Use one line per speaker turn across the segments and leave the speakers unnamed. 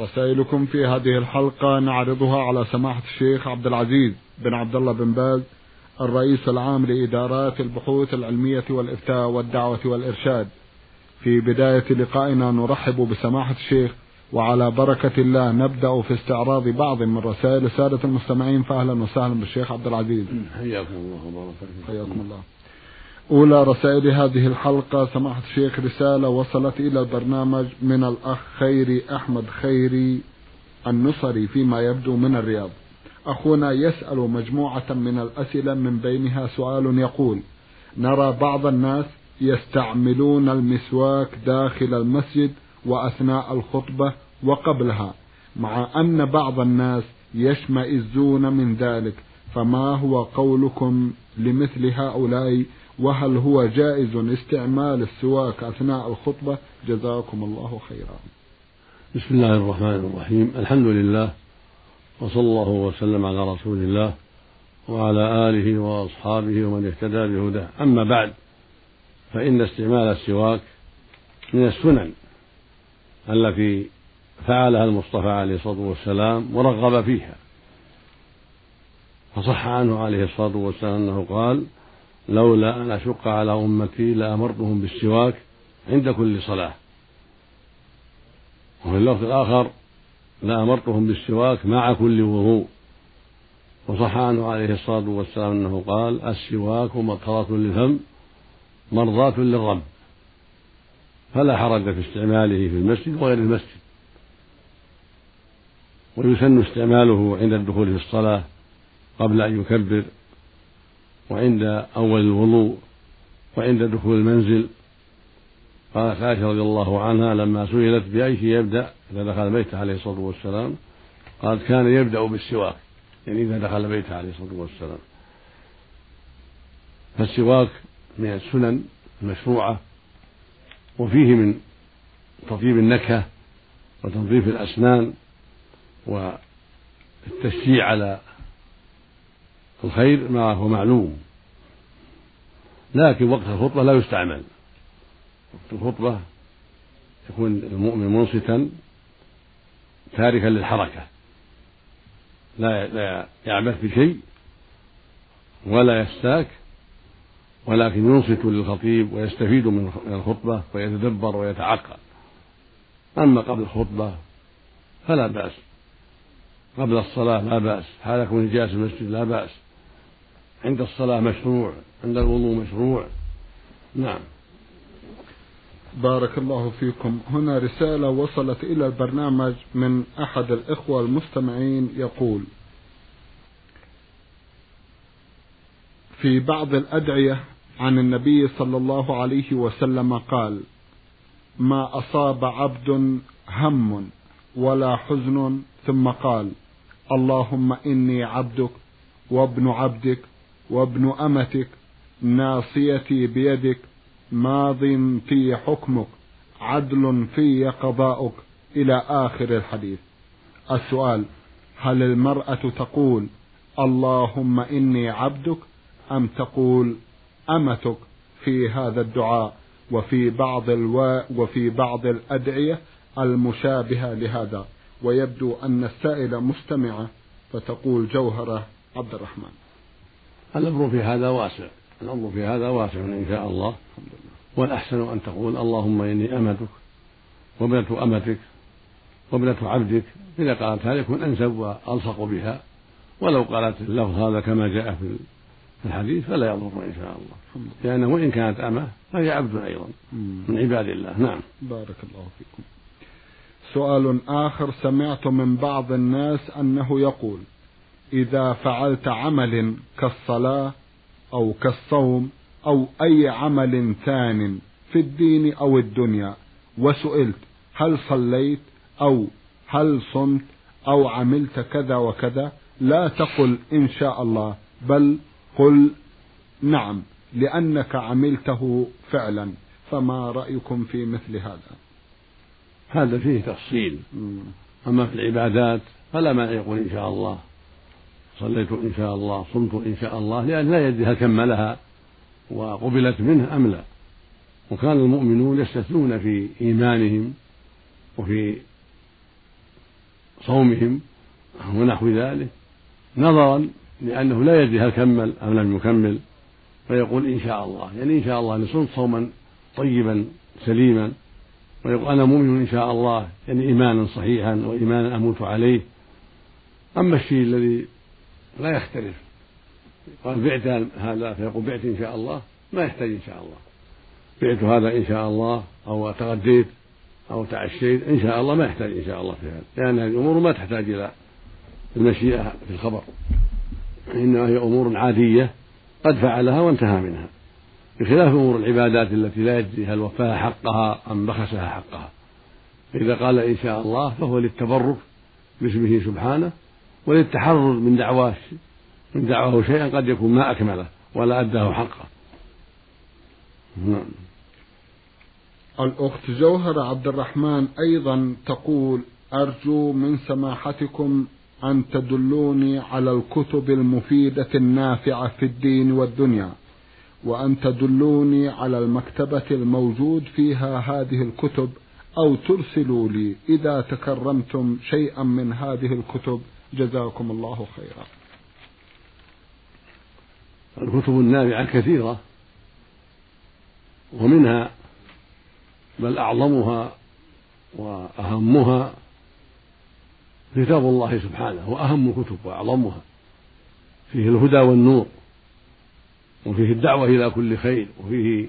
رسائلكم في هذه الحلقة نعرضها على سماحة الشيخ عبد العزيز بن عبد الله بن باز الرئيس العام لإدارات البحوث العلمية والإفتاء والدعوة والإرشاد. في بداية لقائنا نرحب بسماحة الشيخ وعلى بركة الله نبدأ في استعراض بعض من رسائل السادة المستمعين فأهلا وسهلا بالشيخ عبد العزيز.
حياكم الله وبارك
حياكم الله. أولى رسائل هذه الحلقة سماحة الشيخ رسالة وصلت إلى البرنامج من الأخ خيري أحمد خيري النصري فيما يبدو من الرياض. أخونا يسأل مجموعة من الأسئلة من بينها سؤال يقول نرى بعض الناس يستعملون المسواك داخل المسجد وأثناء الخطبة وقبلها مع أن بعض الناس يشمئزون من ذلك فما هو قولكم لمثل هؤلاء؟ وهل هو جائز استعمال السواك أثناء الخطبة؟ جزاكم الله خيرا.
بسم الله الرحمن الرحيم. الحمد لله وصلى الله وسلم على رسول الله وعلى آله وأصحابه ومن اهتدى بهداه. أما بعد فإن استعمال السواك من السنن التي فعلها المصطفى عليه الصلاة والسلام ورغب فيها. فصح عنه عليه الصلاة والسلام أنه قال لولا أن أشق على أمتي لأمرتهم بالسواك عند كل صلاة. وفي اللفظ الآخر لأمرتهم بالسواك مع كل وضوء. وصح عنه عليه الصلاة والسلام أنه قال السواك مطهرة للفم مرضاة للرب. فلا حرج في استعماله في المسجد وغير المسجد. ويسن استعماله عند الدخول في الصلاة قبل أن يكبر وعند أول الوضوء وعند دخول المنزل. قالت عائشة رضي الله عنها لما سئلت بأي شيء يبدأ إذا دخل بيته عليه الصلاة والسلام؟ قالت كان يبدأ بالسواك يعني إذا دخل بيته عليه الصلاة والسلام. فالسواك من السنن المشروعة وفيه من تطيب النكهة وتنظيف الأسنان والتشجيع على الخير ما هو معلوم. لكن وقت الخطبة لا يستعمل. وقت الخطبة يكون المؤمن منصتا تاركا للحركة. لا لا يعبث بشيء ولا يستاك ولكن ينصت للخطيب ويستفيد من الخطبة ويتدبر ويتعقل. أما قبل الخطبة فلا بأس. قبل الصلاة لا بأس. هذا كون جالس المسجد لا بأس. عند الصلاة مشروع عند الوضوء مشروع. نعم.
بارك الله فيكم. هنا رسالة وصلت إلى البرنامج من أحد الإخوة المستمعين يقول في بعض الأدعية عن النبي صلى الله عليه وسلم قال ما أصاب عبد هم ولا حزن. ثم قال اللهم إني عبدك وابن عبدك وابن أمتك ناصيتي بيدك ماض في حكمك عدل في قضاؤك. إلى آخر الحديث. السؤال هل المرأة تقول اللهم إني عبدك؟ أم تقول أمتك في هذا الدعاء وفي بعض ألو... وفي بعض الأدعية المشابهة لهذا؟ ويبدو أن السائلة مستمعة فتقول جوهرة عبد الرحمن.
الأمر في هذا واسع الأمر في هذا واسع إن شاء الله. والأحسن أن تقول اللهم إني أمتك وابنة أمتك وابنة عبدك إذا قالت هذا يكون أنسب وألصق بها. ولو قالت اللفظ هذا كما جاء في الحديث فلا يضر إن شاء الله. لأنه وإن كانت أمة فهي عبد أيضا من عباد الله. نعم.
بارك الله فيكم. سؤال آخر سمعت من بعض الناس أنه يقول إذا فعلت عمل كالصلاة أو كالصوم أو أي عمل ثان في الدين أو الدنيا وسئلت هل صليت أو هل صمت أو عملت كذا وكذا لا تقل إن شاء الله بل قل نعم لأنك عملته فعلا فما رأيكم في مثل هذا؟
هذا فيه تفصيل. أما في العبادات فلا مانع يقول إن شاء الله. صليت إن شاء الله صمت إن شاء الله لأن لا يدري هل كملها وقبلت منه أم لا. وكان المؤمنون يستثنون في إيمانهم وفي صومهم ونحو ذلك نظرا لأنه لا يدري هل كمل أم لم يكمل فيقول إن شاء الله يعني إن شاء الله لصمت صوما طيبا سليما ويقول أنا مؤمن إن شاء الله يعني إيمانا صحيحا وإيمانا أموت عليه. أما الشيء الذي لا يختلف. قال بعت هذا فيقول بعت إن شاء الله. ما يحتاج إن شاء الله. بعت هذا إن شاء الله أو تغديت أو تعشيت إن شاء الله ما يحتاج إن شاء الله في هذا. لأن هذه الأمور ما تحتاج إلى المشيئة في الخبر. إنما هي أمور عادية قد فعلها وانتهى منها. بخلاف أمور العبادات التي لا يجزي هل وفاها حقها أم بخسها حقها. فإذا قال إن شاء الله فهو للتبرك باسمه سبحانه وللتحرر من دعواه من دعواه شيئا قد يكون ما أكمله ولا أداه حقه.
نعم. الأخت جوهر عبد الرحمن أيضا تقول أرجو من سماحتكم أن تدلوني على الكتب المفيدة النافعة في الدين والدنيا وأن تدلوني على المكتبة الموجود فيها هذه الكتب أو ترسلوا لي إذا تكرمتم شيئا من هذه الكتب. جزاكم الله خيرا.
الكتب النافعة كثيرة ومنها بل أعظمها وأهمها كتاب الله سبحانه وأهم الكتب وأعظمها. فيه الهدى والنور وفيه الدعوة إلى كل خير وفيه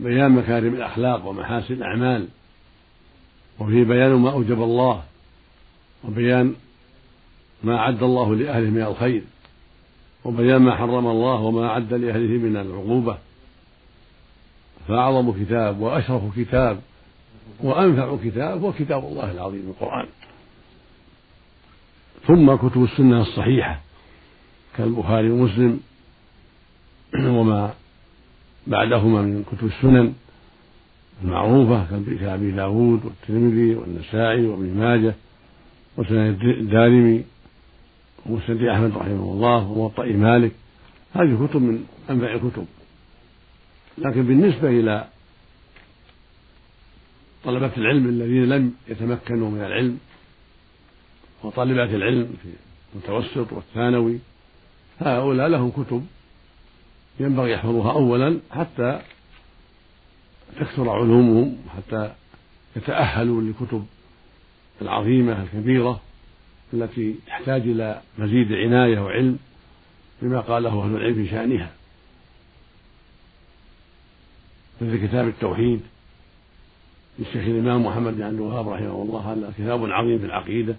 بيان مكارم الأخلاق ومحاسن الأعمال وفيه بيان ما أوجب الله وبيان ما أعد الله لأهله من الخير وبيان ما حرم الله وما أعد لأهله من العقوبة. فأعظم كتاب وأشرف كتاب وأنفع كتاب هو كتاب الله العظيم القرآن. ثم كتب السنة الصحيحة كالبخاري ومسلم وما بعدهما من كتب السنن المعروفة كأبي داود والترمذي والنسائي وابن ماجه وسنن الدارمي. ومسند أحمد رحمه الله وموطأ مالك. هذه كتب من أنفع الكتب. لكن بالنسبة إلى طلبة العلم الذين لم يتمكنوا من العلم وطالبات العلم في المتوسط والثانوي هؤلاء لهم كتب ينبغي يحفظوها أولا حتى تكثر علومهم حتى يتأهلوا للكتب العظيمة الكبيرة. التي تحتاج إلى مزيد عناية وعلم بما قاله أهل العلم في شأنها. مثل كتاب التوحيد للشيخ الإمام محمد بن عبد الوهاب رحمه الله هذا كتاب عظيم في العقيدة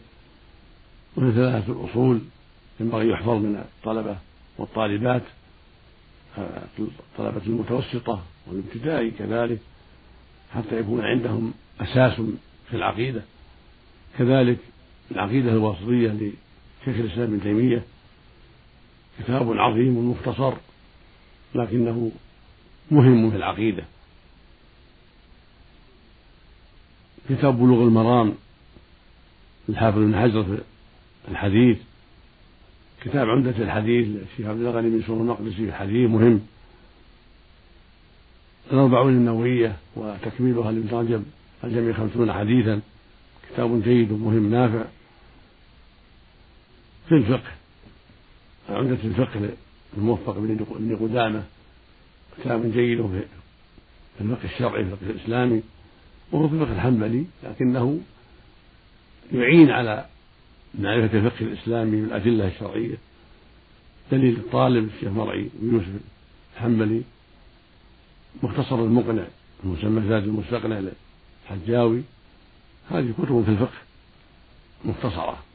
ومن ثلاثة الأصول ينبغي يحفظ من الطلبة والطالبات الطلبة المتوسطة والابتدائي كذلك حتى يكون عندهم أساس في العقيدة. كذلك العقيدة الواسطية لشيخ الإسلام ابن تيمية كتاب عظيم مختصر لكنه مهم في العقيدة. كتاب بلوغ المرام للحافظ بن حجر في الحديث كتاب عمدة الحديث للشيخ عبد الغني بن سور المقدسي في الحديث مهم. الأربعون النووية وتكميلها لابن رجب الجميع خمسون حديثا. كتاب جيد ومهم نافع. في الفقه. عمدة الفقه الموفق بن قدامة كتاب جيد في الفقه الشرعي في الفقه الإسلامي وهو في الفقه الحنبلي لكنه يعين على معرفة الفقه الإسلامي بالأدلة الشرعية. دليل الطالب الشيخ مرعي ويوسف الحنبلي مختصر المقنع المسمى زاد المستقنع للحجاوي هذه كتب في الفقه مختصرة.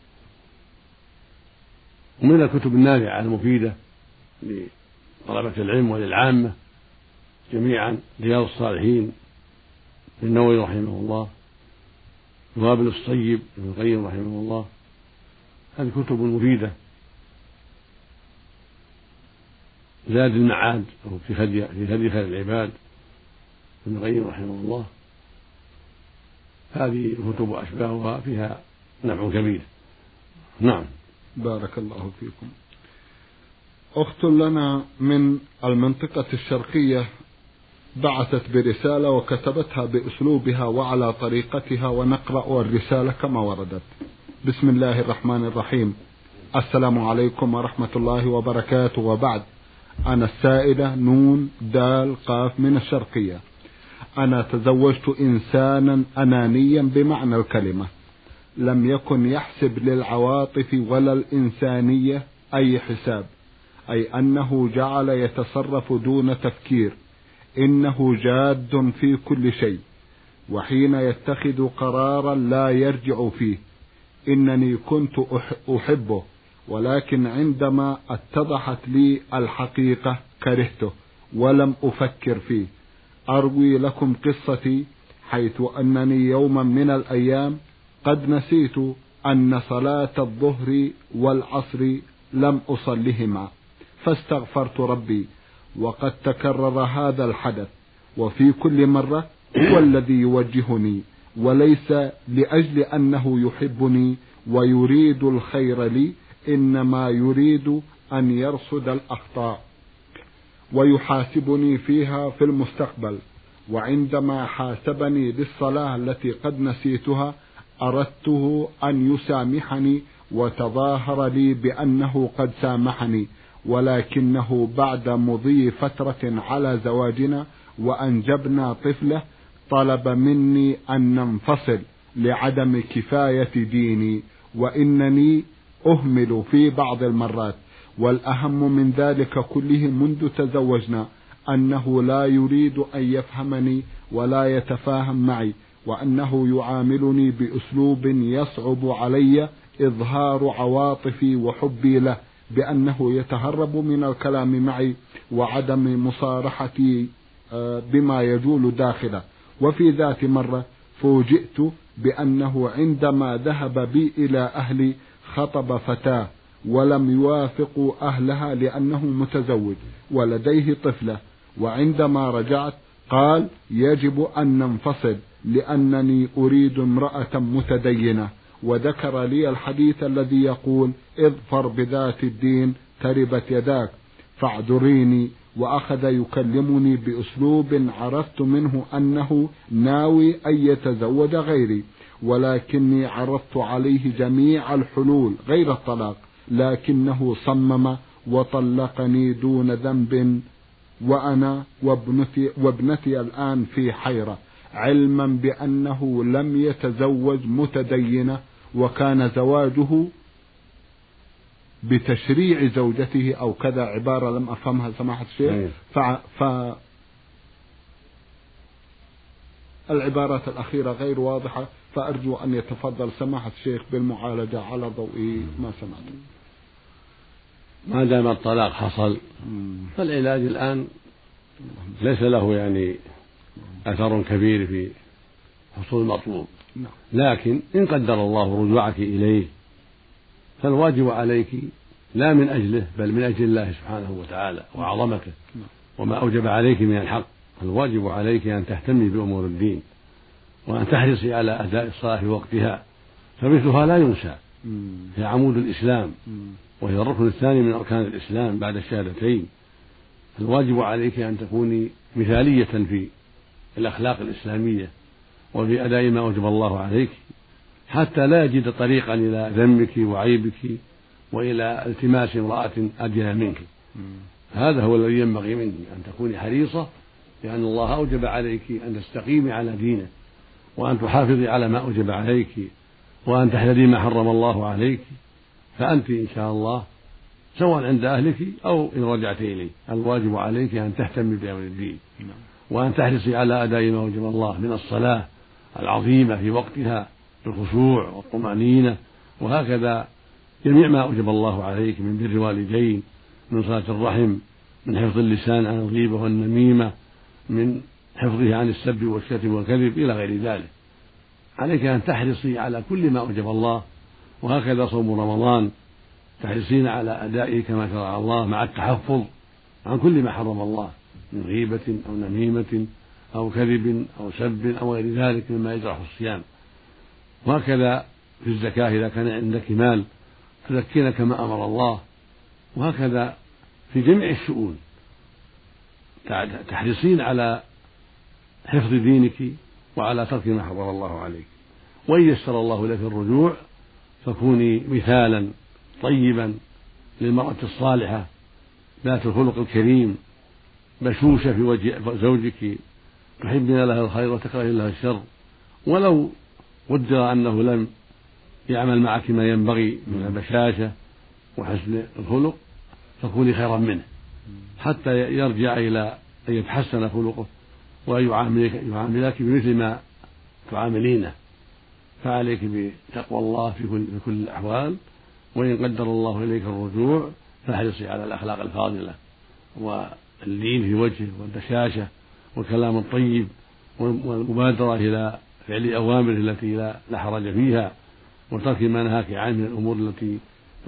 ومن الكتب النافعة المفيدة لطلبة العلم وللعامة جميعا رياض الصالحين للنووي رحمه الله وابن الصيب ابن القيم رحمه الله. هذه كتب مفيدة. زاد المعاد في هدي في هدي خير العباد ابن القيم رحمه الله. هذه الكتب وأشباهها فيها نفع كبير. نعم.
بارك الله فيكم. أخت لنا من المنطقة الشرقية بعثت برسالة وكتبتها بأسلوبها وعلى طريقتها ونقرأ الرسالة كما وردت. بسم الله الرحمن الرحيم. السلام عليكم ورحمة الله وبركاته. وبعد أنا السائدة نون دال قاف من الشرقية. أنا تزوجت إنسانا أنانيا بمعنى الكلمة. لم يكن يحسب للعواطف ولا الإنسانية أي حساب أي أنه جعل يتصرف دون تفكير إنه جاد في كل شيء وحين يتخذ قرارا لا يرجع فيه إنني كنت أحبه ولكن عندما اتضحت لي الحقيقة كرهته ولم أفكر فيه. أروي لكم قصتي حيث أنني يوما من الأيام قد نسيت أن صلاة الظهر والعصر لم أصلهما فاستغفرت ربي وقد تكرر هذا الحدث وفي كل مرة هو الذي يوجهني وليس لأجل أنه يحبني ويريد الخير لي إنما يريد أن يرصد الأخطاء ويحاسبني فيها في المستقبل وعندما حاسبني بالصلاة التي قد نسيتها أردته أن يسامحني وتظاهر لي بأنه قد سامحني ولكنه بعد مضي فترة على زواجنا وأنجبنا طفلة طلب مني أن ننفصل لعدم كفاية ديني وإنني أهمل في بعض المرات. والأهم من ذلك كله منذ تزوجنا أنه لا يريد أن يفهمني ولا يتفاهم معي. وأنه يعاملني بأسلوب يصعب علي إظهار عواطفي وحبي له بأنه يتهرب من الكلام معي وعدم مصارحتي آه، بما يجول داخله. وفي ذات مرة فوجئت بأنه عندما ذهب بي إلى أهلي خطب فتاة ولم يوافقوا أهلها لأنه متزوج ولديه طفلة وعندما رجعت قال يجب أن ننفصل لأنني أريد امرأة متدينة وذكر لي الحديث الذي يقول اظفر بذات الدين تربت يداك فاعذريني وأخذ يكلمني بأسلوب عرفت منه أنه ناوي أن يتزوج غيري ولكني عرضت عليه جميع الحلول غير الطلاق لكنه صمم وطلقني دون ذنب وأنا وابنتي, وابنتي الآن في حيرة علما بأنه لم يتزوج متدينة وكان زواجه بتشريع زوجته أو كذا عبارة لم أفهمها سماحة الشيخ.
أيوه.
ف... ف... العبارات الأخيرة غير واضحة فأرجو أن يتفضل سماحة الشيخ بالمعالجة على ضوء ما سمعت.
ما دام الطلاق حصل فالعلاج الآن ليس له يعني أثر كبير في حصول المطلوب.
نعم.
لكن إن قدر الله رجوعك إليه فالواجب عليك لا من أجله بل من أجل الله سبحانه وتعالى وعظمته.
نعم.
وما أوجب عليك من الحق الواجب عليك أن تهتمي بأمور الدين وأن تحرصي على أداء الصلاة في وقتها فمثلها لا ينسى. هي عمود الإسلام. وهي الركن الثاني من أركان الإسلام بعد الشهادتين الواجب عليك أن تكوني مثالية في الأخلاق الإسلامية وفي أداء ما أوجب الله عليك حتى لا يجد طريقا إلى ذمك وعيبك وإلى التماس امرأة أدنى منك. هذا هو الذي ينبغي منك أن تكوني حريصة لأن الله أوجب عليك أن تستقيمي على دينه وأن تحافظي على ما أوجب عليك وأن تحذري ما حرم الله عليك. فأنت إن شاء الله سواء عند أهلك أو إن رجعت إليه الواجب عليك أن تهتمي بأمر الدين نعم. وأن تحرصي على أداء ما أوجب الله من الصلاة العظيمة في وقتها بالخشوع والطمأنينة وهكذا جميع ما أوجب الله عليك من بر والدين من صلاة الرحم من حفظ اللسان عن الغيبة والنميمة من حفظه عن السب والشتم والكذب إلى غير ذلك عليك أن تحرصي على كل ما أوجب الله وهكذا صوم رمضان تحرصين على أدائه كما شرع الله مع التحفظ عن كل ما حرم الله من غيبة أو نميمة أو كذب أو سب أو غير ذلك مما يجرح الصيام. وهكذا في الزكاة إذا كان عندك مال تزكين كما أمر الله. وهكذا في جميع الشؤون. تحرصين على حفظ دينك وعلى ترك ما حرم الله عليك. وإن يسر الله لك الرجوع فكوني مثالا طيبا للمرأة الصالحة ذات الخلق الكريم بشوشة في وجه زوجك تحبين لها الخير وتكرهين لها الشر. ولو قدر أنه لم يعمل معك ما ينبغي من البشاشة وحسن الخلق فكوني خيرا منه. حتى يرجع إلى أن يتحسن خلقه وأن يعاملك بمثل ما تعاملينه. فعليك بتقوى الله في كل, في كل الأحوال وإن قدر الله إليك الرجوع فاحرصي على الأخلاق الفاضلة واللين في وجهه والبشاشة والكلام الطيب والمبادرة إلى فعل أوامره التي لا, حرج فيها وترك ما نهاك عنه من الأمور التي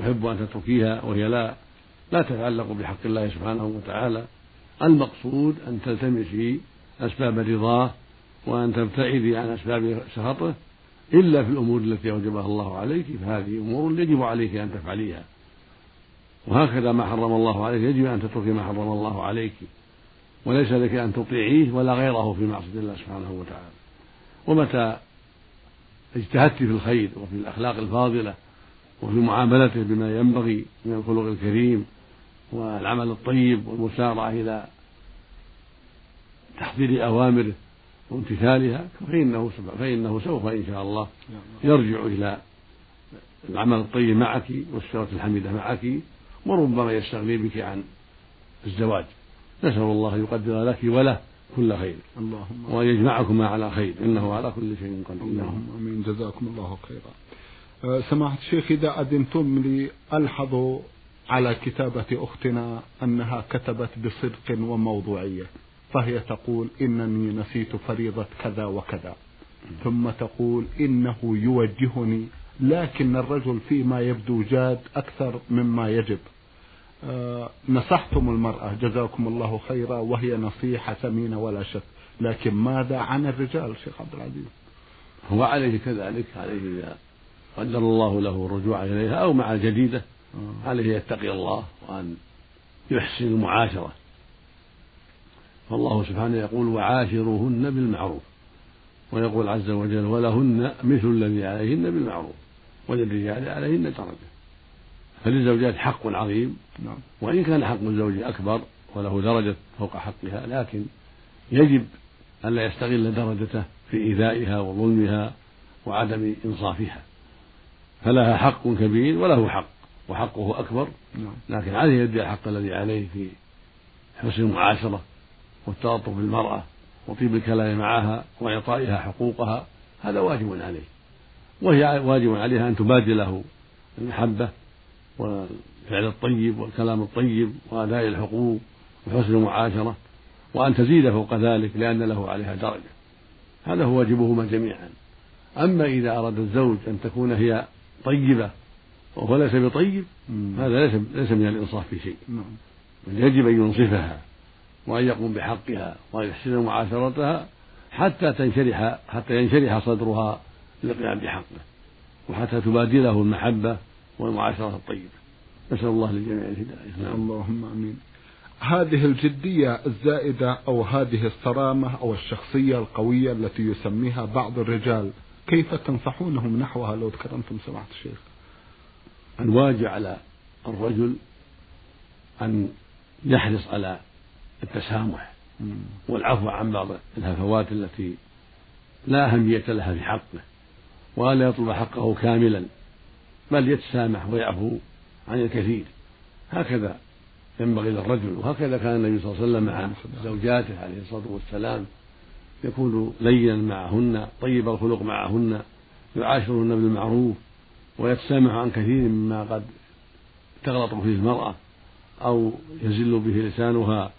يحب أن تتركيها وهي لا لا تتعلق بحق الله سبحانه وتعالى. المقصود أن تلتمسي أسباب رضاه وأن تبتعدي عن أسباب سخطه إلا في الأمور التي أوجبها الله عليك فهذه أمور يجب عليك أن تفعليها. وهكذا ما حرم الله عليك يجب أن تتركي ما حرم الله عليك. وليس لك أن تطيعيه ولا غيره في معصية الله سبحانه وتعالى. ومتى اجتهدت في الخير وفي الأخلاق الفاضلة وفي معاملته بما ينبغي من الخلق الكريم والعمل الطيب والمسارعة إلى تحضير أوامره وامتثالها فإنه فإنه سوف إن شاء الله يرجع إلى العمل الطيب معك والسيرة الحميدة معك وربما يستغني بك عن الزواج. نسأل الله أن يقدر لك وله كل خير. اللهم وأن يجمعكما على خير. إنه على كل شيء قدير.
اللهم آمين. جزاكم الله خيرا. أه، سماحة الشيخ إذا أذنتم لي ألحظ على كتابة أختنا أنها كتبت بصدق وموضوعية. فهي تقول إنني نسيت فريضة كذا وكذا. ثم تقول إنه يوجهني لكن الرجل فيما يبدو جاد أكثر مما يجب. آه نصحتم المرأة جزاكم الله خيرا وهي نصيحة ثمينة ولا شك. لكن ماذا عن الرجال شيخ عبد العزيز؟
هو عليه كذلك عليه إذا قدر الله له الرجوع إليها أو مع الجديدة آه. عليه يتقي الله وأن يحسن المعاشرة. فالله سبحانه يقول وعاشروهن بالمعروف. ويقول عز وجل ولهن مثل الذي عليهن بالمعروف وللرجال عليهن درجة. فللزوجات حق عظيم. نعم. وإن كان حق الزوج أكبر وله درجة فوق حقها لكن يجب ألا يستغل درجته في إيذائها وظلمها وعدم إنصافها. فلها حق كبير وله حق وحقه أكبر. نعم. لكن عليه يدي الحق الذي عليه في حسن المعاشرة. والتلطف بالمرأة وطيب الكلام معها وإعطائها حقوقها هذا واجب عليه. وهي واجب عليها أن تبادل له المحبة والفعل الطيب والكلام الطيب وأداء الحقوق وحسن المعاشرة وأن تزيد فوق ذلك لأن له عليها درجة. هذا هو واجبهما جميعا. أما إذا أراد الزوج أن تكون هي طيبة وهو ليس بطيب هذا ليس ليس من الإنصاف في شيء. نعم. يجب أن ينصفها. وأن يقوم بحقها وأن يحسن معاشرتها حتى تنشرح حتى ينشرح صدرها للقيام بحقه وحتى تبادله المحبة والمعاشرة الطيبة. نسأل الله للجميع الهداية.
نعم. اللهم آمين. هذه الجدية الزائدة أو هذه الصرامة أو الشخصية القوية التي يسميها بعض الرجال كيف تنصحونهم نحوها لو تكرمتم سماحة الشيخ؟
الواجب على الرجل أن يحرص على التسامح والعفو عن بعض الهفوات التي لا أهمية لها في حقه وألا يطلب حقه كاملا بل يتسامح ويعفو عن الكثير. هكذا ينبغي للرجل وهكذا كان النبي صلى الله عليه وسلم مع زوجاته عليه الصلاة والسلام. يكون لينا معهن طيب الخلق معهن يعاشرهن بالمعروف ويتسامح عن كثير مما قد تغلط فيه المرأة أو يزل به لسانها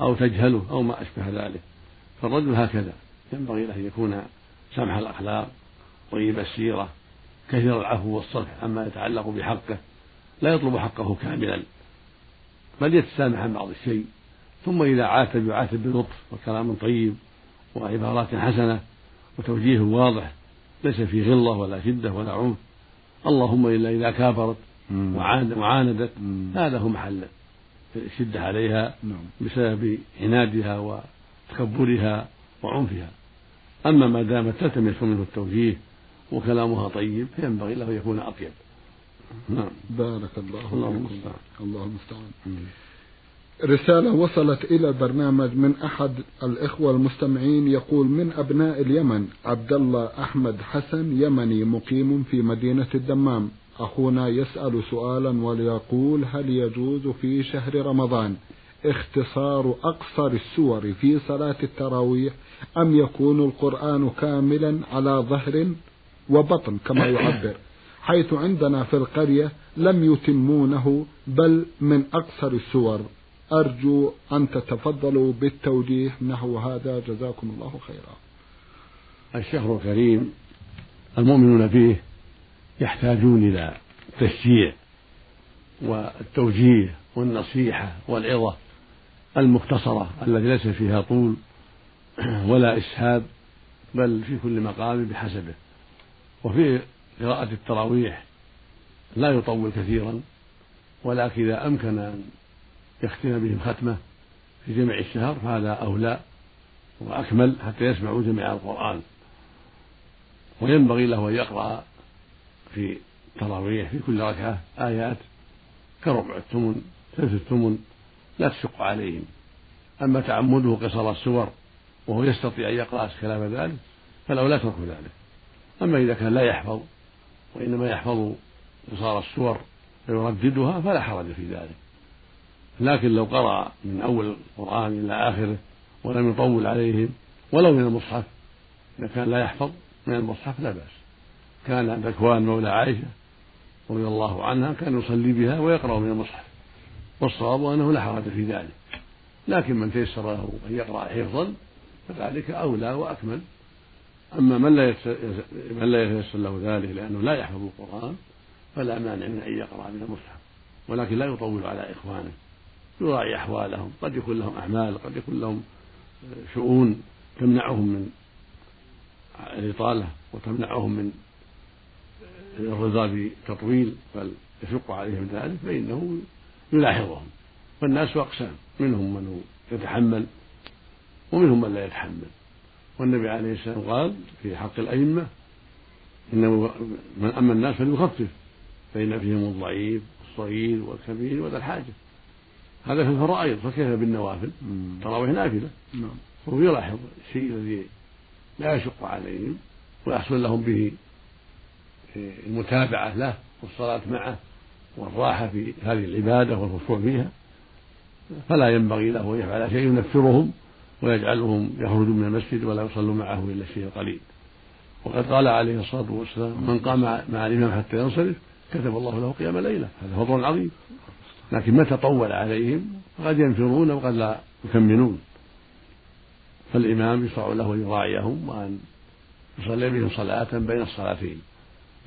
أو تجهله أو ما أشبه ذلك. فالرجل هكذا. ينبغي له أن يكون سمح الأخلاق طيب السيرة كثير العفو والصفح عما يتعلق بحقه. لا يطلب حقه كاملا بل يتسامح عن بعض الشيء. ثم إذا عاتب يعاتب بلطف وكلام طيب وعبارات حسنة وتوجيه واضح ليس في غلة ولا شدة ولا عنف. اللهم إلا إذا كافرت وعاندت. هذا هو محل الشدة عليها نعم. بسبب عنادها وتكبرها وعنفها. أما ما دامت تلتمس منه التوجيه وكلامها طيب فينبغي له أن يكون أطيب.
نعم. بارك الله الله المستعان الله المستعان رسالة وصلت إلى البرنامج من أحد الإخوة المستمعين يقول من أبناء اليمن عبد الله أحمد حسن يمني مقيم في مدينة الدمام. أخونا يسأل سؤالا وليقول هل يجوز في شهر رمضان اختصار أقصر السور في صلاة التراويح أم يكون القرآن كاملا على ظهر وبطن كما يعبر؟ حيث عندنا في القرية لم يتمونه بل من أقصر السور. أرجو أن تتفضلوا بالتوجيه نحو هذا. جزاكم الله خيرا.
الشهر الكريم المؤمنون فيه يحتاجون إلى التشجيع والتوجيه والنصيحة والعظة المختصرة التي ليس فيها طول ولا إسهاب بل في كل مقام بحسبه. وفي قراءة التراويح لا يطول كثيرا ولكن إذا أمكن أن يختم بهم ختمة في جميع الشهر فهذا أولى وأكمل حتى يسمعوا جميع القرآن. وينبغي له أن يقرأ في التراويح في كل ركعة آيات كربع الثمن ثلث الثمن لا تشق عليهم. أما تعمده قصر السور وهو يستطيع أن يقرأ كلام ذلك فالأولى ترك ذلك. أما إذا كان لا يحفظ وإنما يحفظ قصار السور ويرددها فلا حرج في ذلك. لكن لو قرأ من أول القرآن إلى آخره ولم يطول عليهم ولو من المصحف إذا كان لا يحفظ من المصحف لا بأس. كان ذكوان مولى عائشة رضي الله عنها كان يصلي بها ويقرأ من المصحف. والصواب أنه لا حرج في ذلك. لكن من تيسر له أن يقرأ حفظا فذلك أولى وأكمل. أما من لا من لا يتيسر له ذلك لأنه لا يحفظ القرآن فلا مانع من أن يقرأ من المصحف. ولكن لا يطول على إخوانه. يراعي أحوالهم. قد يكون لهم أعمال قد يكون لهم شؤون تمنعهم من الإطالة وتمنعهم من الرضا بتطويل بل يشق عليهم ذلك فإنه يلاحظهم. فالناس أقسام منهم من يتحمل ومنهم من لا يتحمل. والنبي عليه السلام قال في حق الأئمة إنه من أما الناس فليخفف فإن فيهم الضعيف والصغير والكبير وذا الحاجة. هذا في الفرائض فكيف بالنوافل؟ التراويح نافلة. نعم. وهو يلاحظ الشيء الذي لا يشق عليهم ويحصل لهم به المتابعة له والصلاة معه والراحة في هذه العبادة والخشوع فيها فلا ينبغي له أن يفعل شيء ينفرهم ويجعلهم يخرجون من المسجد ولا يصلوا معه إلا الشيء القليل. وقد قال عليه الصلاة والسلام من قام مع الإمام حتى ينصرف كتب الله له قيام ليلة. هذا فضل عظيم. لكن متى طول عليهم؟ قد ينفرون وقد لا يكملون. فالإمام يشرع له أن يراعيهم وأن يصلي بهم صلاة بين الصلاتين.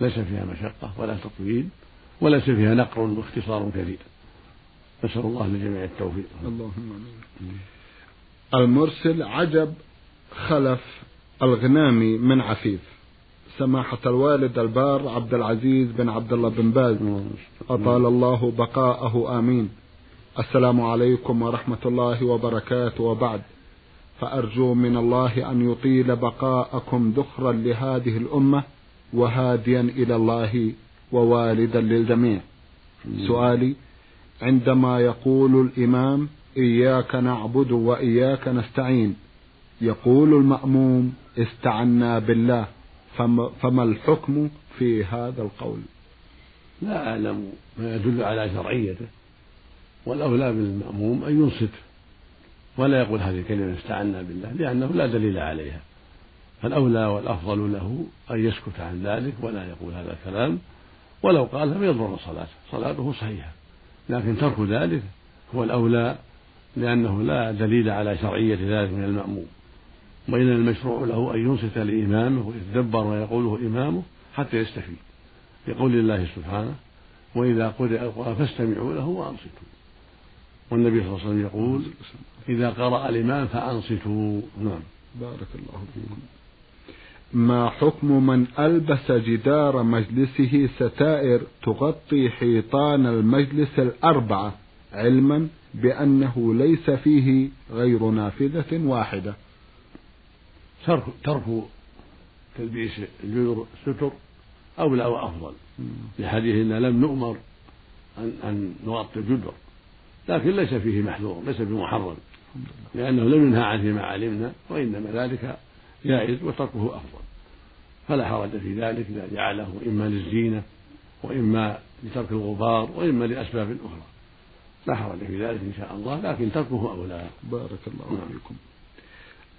ليس فيها مشقة ولا تطويل وليس فيها نقر واختصار كثير نسأل الله للجميع التوفيق.
اللهم آمين. المرسل عجب خلف الغنامي من عفيف. سماحة الوالد البار عبد العزيز بن عبد الله بن باز. أطال الله بقاءه. آمين. السلام عليكم ورحمة الله وبركاته. وبعد. فأرجو من الله أن يطيل بقاءكم ذخرا لهذه الأمة وهاديا إلى الله ووالدا للجميع. سؤالي عندما يقول الإمام إياك نعبد وإياك نستعين يقول المأموم استعنا بالله فما الحكم في هذا القول؟
لا أعلم ما يدل على شرعيته. والأولى بالمأموم أن ينصت ولا يقول هذه الكلمة استعنا بالله لأنه لا دليل عليها. فالأولى والأفضل له أن يسكت عن ذلك ولا يقول هذا الكلام ولو قال لم يضر صلاته صلاته صحيحة لكن ترك ذلك هو الأولى لأنه لا دليل على شرعية ذلك من المأموم. وإن المشروع له أن ينصت لإمامه ويتدبر ما يقوله إمامه حتى يستفيد لقول الله سبحانه وإذا قرئ القرآن فاستمعوا له وأنصتوا والنبي صلى الله عليه وسلم يقول إذا قرأ الإمام فأنصتوا نعم.
بارك الله فيكم. ما حكم من ألبس جدار مجلسه ستائر تغطي حيطان المجلس الأربعة علما بأنه ليس فيه غير نافذة واحدة.
ترك ترك تلبيس الجدر ستر أولى وأفضل لحديث إن لم نؤمر أن أن نغطي الجدر لكن ليس فيه محذور ليس بمحرم لأنه لم ينهى عنه ما علمنا وإنما ذلك جائز وتركه أفضل. فلا حرج في ذلك إذا جعله إما للزينة وإما لترك الغبار وإما لأسباب أخرى. لا حرج في ذلك إن شاء الله لكن تركه أولى
بارك الله نعم. فيكم.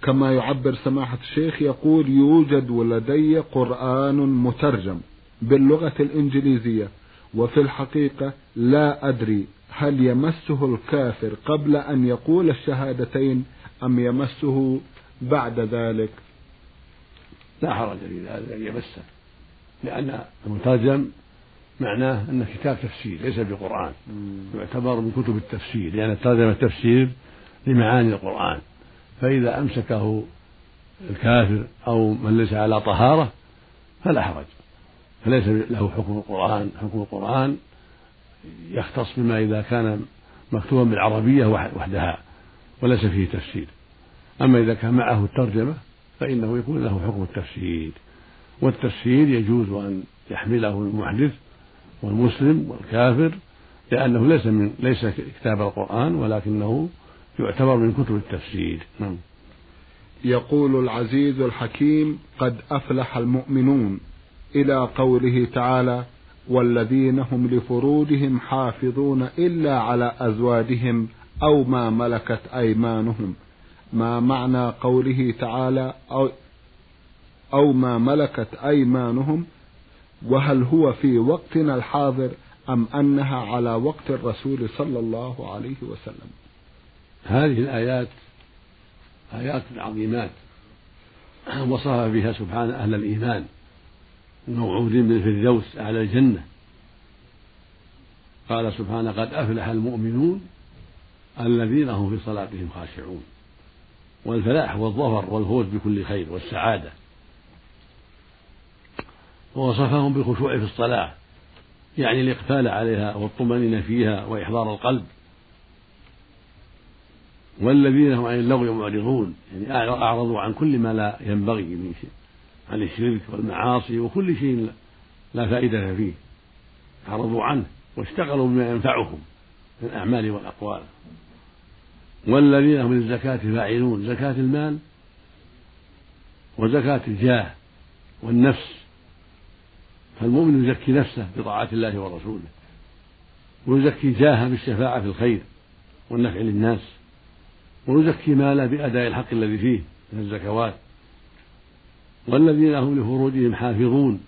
كما يعبر سماحة الشيخ يقول يوجد لدي قرآن مترجم باللغة الإنجليزية وفي الحقيقة لا أدري هل يمسه الكافر قبل أن يقول الشهادتين أم يمسه بعد ذلك.
لا حرج في ذلك أن يمسه لأن المترجم معناه أنه كتاب تفسير ليس بقرآن. يعتبر من كتب التفسير لأن الترجمة التفسير لمعاني القرآن. فإذا أمسكه الكافر أو من ليس على طهارة فلا حرج. فليس له حكم القرآن. حكم القرآن يختص بما إذا كان مكتوبا بالعربية وحدها وليس فيه تفسير. أما إذا كان معه الترجمة فإنه يكون له حكم التفسير. والتفسير يجوز أن يحمله المحدث والمسلم والكافر لأنه ليس من ليس كتاب القرآن ولكنه يعتبر من كتب التفسير. نعم.
يقول العزيز الحكيم قد أفلح المؤمنون. إلى قوله تعالى والذين هم لفروجهم حافظون إلا على أزواجهم أو ما ملكت أيمانهم. ما معنى قوله تعالى أو, أو ما ملكت أيمانهم وهل هو في وقتنا الحاضر أم أنها على وقت الرسول صلى الله عليه وسلم؟
هذه الآيات آيات عظيمات وصف بها سبحانه أهل الإيمان الموعودين بالفردوس أعلى الجنة. قال سبحانه قد أفلح المؤمنون الذين هم في صلاتهم خاشعون. والفلاح والظفر والفوز بكل خير والسعادة. ووصفهم بالخشوع في الصلاة يعني الإقبال عليها والطمأنينة فيها وإحضار القلب. والذين هم عن اللغو معرضون يعني أعرضوا عن كل ما لا ينبغي من شيء عن الشرك والمعاصي وكل شيء لا فائدة فيه. أعرضوا عنه واشتغلوا بما ينفعهم من الأعمال والأقوال. والذين هم للزكاة فاعلون زكاة المال وزكاة الجاه والنفس. فالمؤمن يزكي نفسه بطاعة الله ورسوله ويزكي جاهه بالشفاعة في الخير والنفع للناس ويزكي ماله بأداء الحق الذي فيه من الزكوات. والذين هم لفروجهم حافظون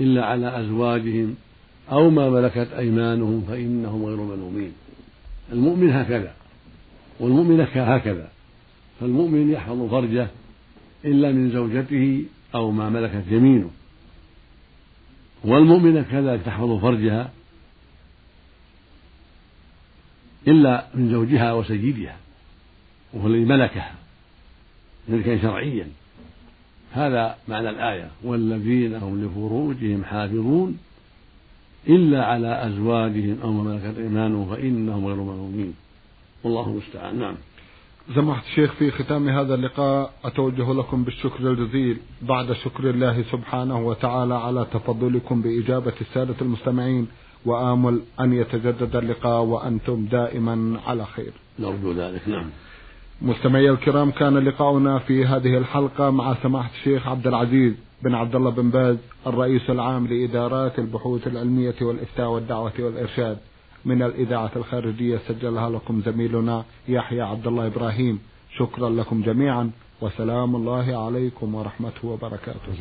إلا على أزواجهم أو ما ملكت أيمانهم فإنهم غير ملومين. المؤمن هكذا. والمؤمنة هكذا فالمؤمن يحفظ فرجه إلا من زوجته أو ما ملكت يمينه. والمؤمنة كذلك تحفظ فرجها إلا من زوجها وسيدها وهو الذي ملكها ملكا شرعيا. هذا معنى الآية. والذين هم لفروجهم حافظون إلا على أزواجهم أو ما ملكت أيمانهم فإنهم غير ملومين والله المستعان. نعم.
سماحة الشيخ في ختام هذا اللقاء أتوجه لكم بالشكر الجزيل. بعد شكر الله سبحانه وتعالى على تفضلكم بإجابة السادة المستمعين وآمل أن يتجدد اللقاء وأنتم دائما على خير.
نرجو ذلك. نعم.
مستمعي الكرام كان لقاؤنا في هذه الحلقة مع سماحة الشيخ عبد العزيز بن عبد الله بن باز الرئيس العام لإدارات البحوث العلمية والإفتاء والدعوة والإرشاد. من الإذاعة الخارجية سجلها لكم زميلنا يحيى عبد الله إبراهيم. شكرا لكم جميعا وسلام الله عليكم ورحمته وبركاته.